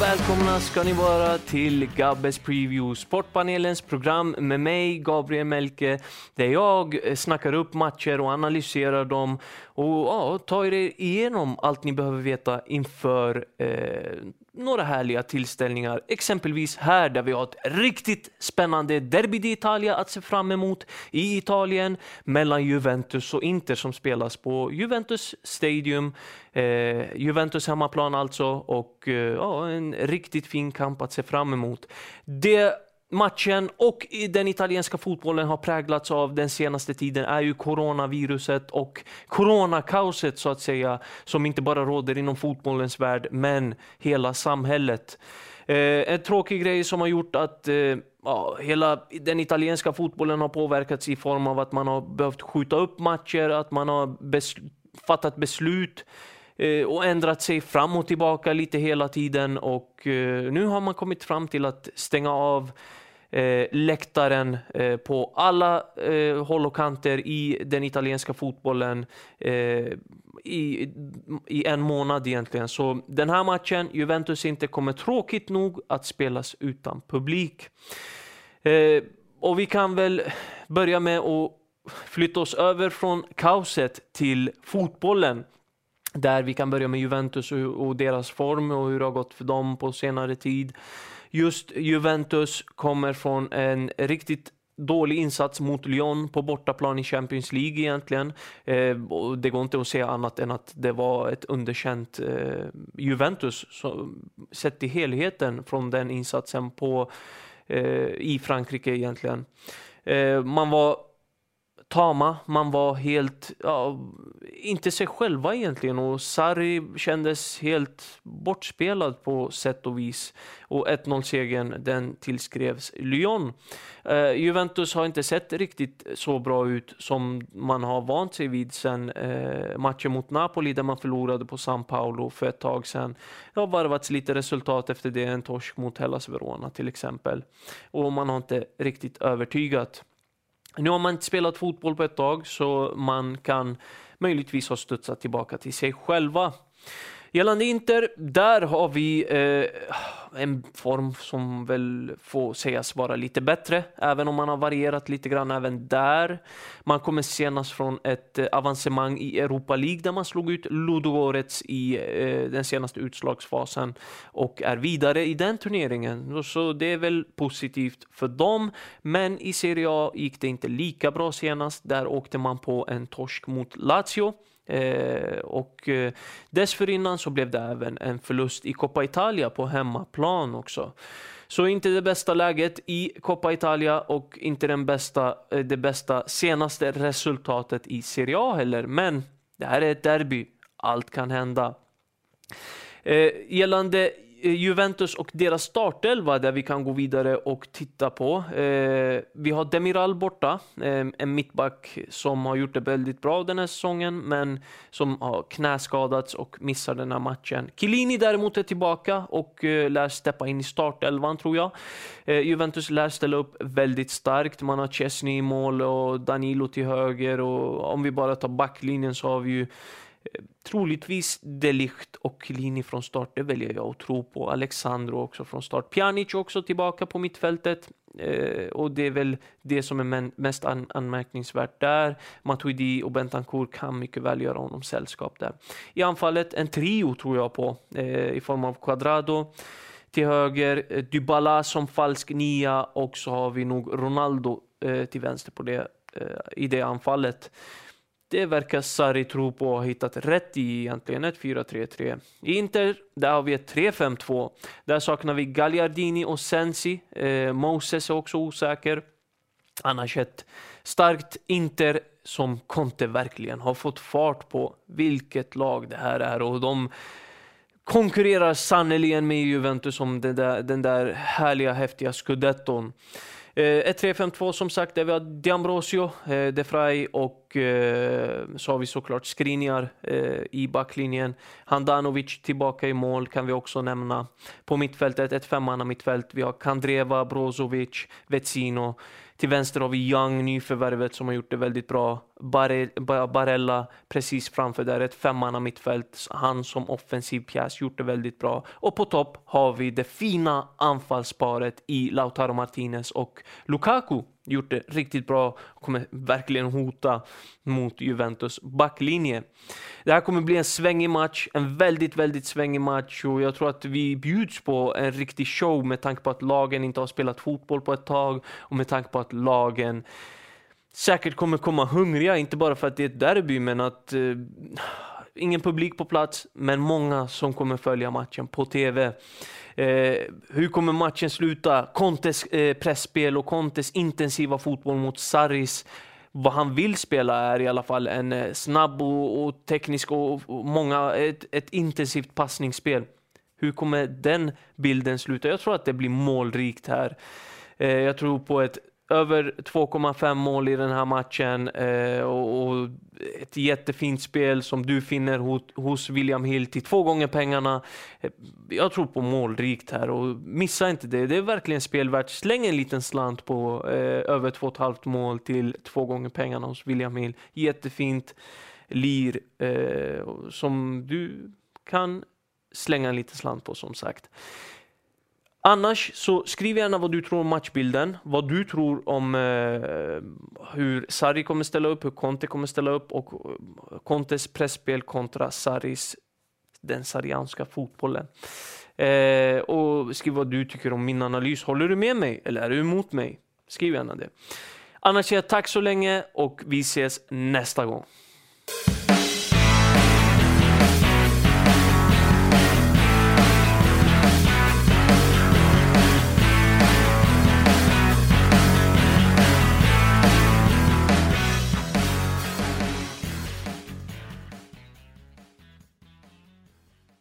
välkomna ska ni vara till Gabbes Preview, Sportpanelens program med mig, Gabriel Melke, där jag snackar upp matcher och analyserar dem och ja, ta er igenom allt ni behöver veta inför eh, några härliga tillställningar. Exempelvis här där vi har ett riktigt spännande Derby d'Italia att se fram emot i Italien mellan Juventus och Inter som spelas på Juventus Stadium. Eh, Juventus hemmaplan alltså och eh, ja, en riktigt fin kamp att se fram emot. Det matchen och den italienska fotbollen har präglats av den senaste tiden är ju coronaviruset och coronakaoset så att säga som inte bara råder inom fotbollens värld men hela samhället. Eh, en tråkig grej som har gjort att eh, ja, hela den italienska fotbollen har påverkats i form av att man har behövt skjuta upp matcher, att man har bes fattat beslut eh, och ändrat sig fram och tillbaka lite hela tiden och eh, nu har man kommit fram till att stänga av eh, läktaren eh, på alla eh, håll och kanter i den italienska fotbollen eh, i, i en månad egentligen. Så den här matchen, Juventus inte kommer tråkigt nog att spelas utan publik. Eh, och vi kan väl börja med att flytta oss över från kaoset till fotbollen. Där vi kan börja med Juventus och, och deras form och hur det har gått för dem på senare tid. Just Juventus kommer från en riktigt dålig insats mot Lyon på bortaplan i Champions League egentligen. Eh, det går inte att säga annat än att det var ett underkänt eh, Juventus så, sett till helheten från den insatsen på, eh, i Frankrike egentligen. Eh, man var tama, man var helt, ja, inte sig själva egentligen och Sarri kändes helt bortspelad på sätt och vis. Och 1-0-segern den tillskrevs Lyon. Uh, Juventus har inte sett riktigt så bra ut som man har vant sig vid sen uh, matchen mot Napoli där man förlorade på San Paolo för ett tag sedan. Det har varvats lite resultat efter det, en torsk mot Hellas Verona till exempel. Och man har inte riktigt övertygat. Nu har man inte spelat fotboll på ett tag så man kan möjligtvis ha studsat tillbaka till sig själva. Gällande Inter, där har vi eh, en form som väl får sägas vara lite bättre, även om man har varierat lite grann även där. Man kommer senast från ett eh, avancemang i Europa League där man slog ut Ludogorets i eh, den senaste utslagsfasen och är vidare i den turneringen. Så det är väl positivt för dem. Men i Serie A gick det inte lika bra senast. Där åkte man på en torsk mot Lazio. Eh, och eh, dessförinnan så blev det även en förlust i Coppa Italia på hemmaplan också. Så inte det bästa läget i Coppa Italia och inte den bästa, eh, det bästa senaste resultatet i Serie A heller. Men det här är ett derby, allt kan hända. Eh, gällande Eh, Juventus och deras startelva där vi kan gå vidare och titta på. Eh, vi har Demiral borta, eh, en mittback som har gjort det väldigt bra den här säsongen men som har knäskadats och missar den här matchen. Chiellini däremot är tillbaka och eh, lär steppa in i startelvan tror jag. Eh, Juventus lär ställa upp väldigt starkt. Man har Chesney i mål och Danilo till höger och om vi bara tar backlinjen så har vi ju Troligtvis Delicht och Lini från start, det väljer jag att tro på. Alexandro också från start. Pjanic också tillbaka på mittfältet. Eh, och det är väl det som är mest an anmärkningsvärt där. Matuidi och Bentancourt kan mycket väl göra honom sällskap där. I anfallet en trio tror jag på eh, i form av Quadrado till höger, eh, Dybala som falsk nia och så har vi nog Ronaldo eh, till vänster på det, eh, i det anfallet. Det verkar Sarri tro på och ha hittat rätt i egentligen, ett 4-3-3. I Inter, där har vi ett 3-5-2. Där saknar vi Gagliardini och Sensi. Eh, Moses är också osäker. Annars ett starkt Inter som Conte verkligen har fått fart på. Vilket lag det här är och de konkurrerar sannerligen med Juventus om den där, den där härliga häftiga scudetton. Eh, ett 3-5-2 som sagt där vi har D'Ambrosio, eh, De Frey och och eh, så har vi såklart Skriniar eh, i backlinjen. Handanovic tillbaka i mål kan vi också nämna. På mittfältet, ett femmanna mittfält. Vi har Kandreva, Brozovic, Vecino. Till vänster har vi Young, nyförvärvet som har gjort det väldigt bra. Barella precis framför där, ett femmanna mittfält. Han som offensiv pjäs gjort det väldigt bra. Och på topp har vi det fina anfallsparet i Lautaro Martinez och Lukaku gjort det riktigt bra och kommer verkligen hota mot Juventus backlinje. Det här kommer bli en svängig match, en väldigt, väldigt svängig match och jag tror att vi bjuds på en riktig show med tanke på att lagen inte har spelat fotboll på ett tag och med tanke på att lagen säkert kommer komma hungriga, inte bara för att det är ett derby men att eh, ingen publik på plats, men många som kommer följa matchen på TV. Eh, hur kommer matchen sluta? Contes eh, pressspel och Contes intensiva fotboll mot Sarris. Vad han vill spela är i alla fall en eh, snabb och, och teknisk och, och många, ett, ett intensivt passningsspel. Hur kommer den bilden sluta? Jag tror att det blir målrikt här. Eh, jag tror på ett över 2,5 mål i den här matchen eh, och, och, ett jättefint spel som du finner hos, hos William Hill till två gånger pengarna. Eh, jag tror på målrikt här och missa inte det. Det är verkligen spelvärt. Släng en liten slant på eh, över 2,5 mål till två gånger pengarna hos William Hill. Jättefint lir eh, som du kan slänga en liten slant på som sagt. Annars så skriv gärna vad du tror om matchbilden, vad du tror om eh, hur Sarri kommer ställa upp, hur Conte kommer ställa upp och eh, Contes pressspel kontra Sarris, den sarrianska fotbollen. Eh, och skriv vad du tycker om min analys. Håller du med mig eller är du emot mig? Skriv gärna det. Annars säger jag tack så länge och vi ses nästa gång.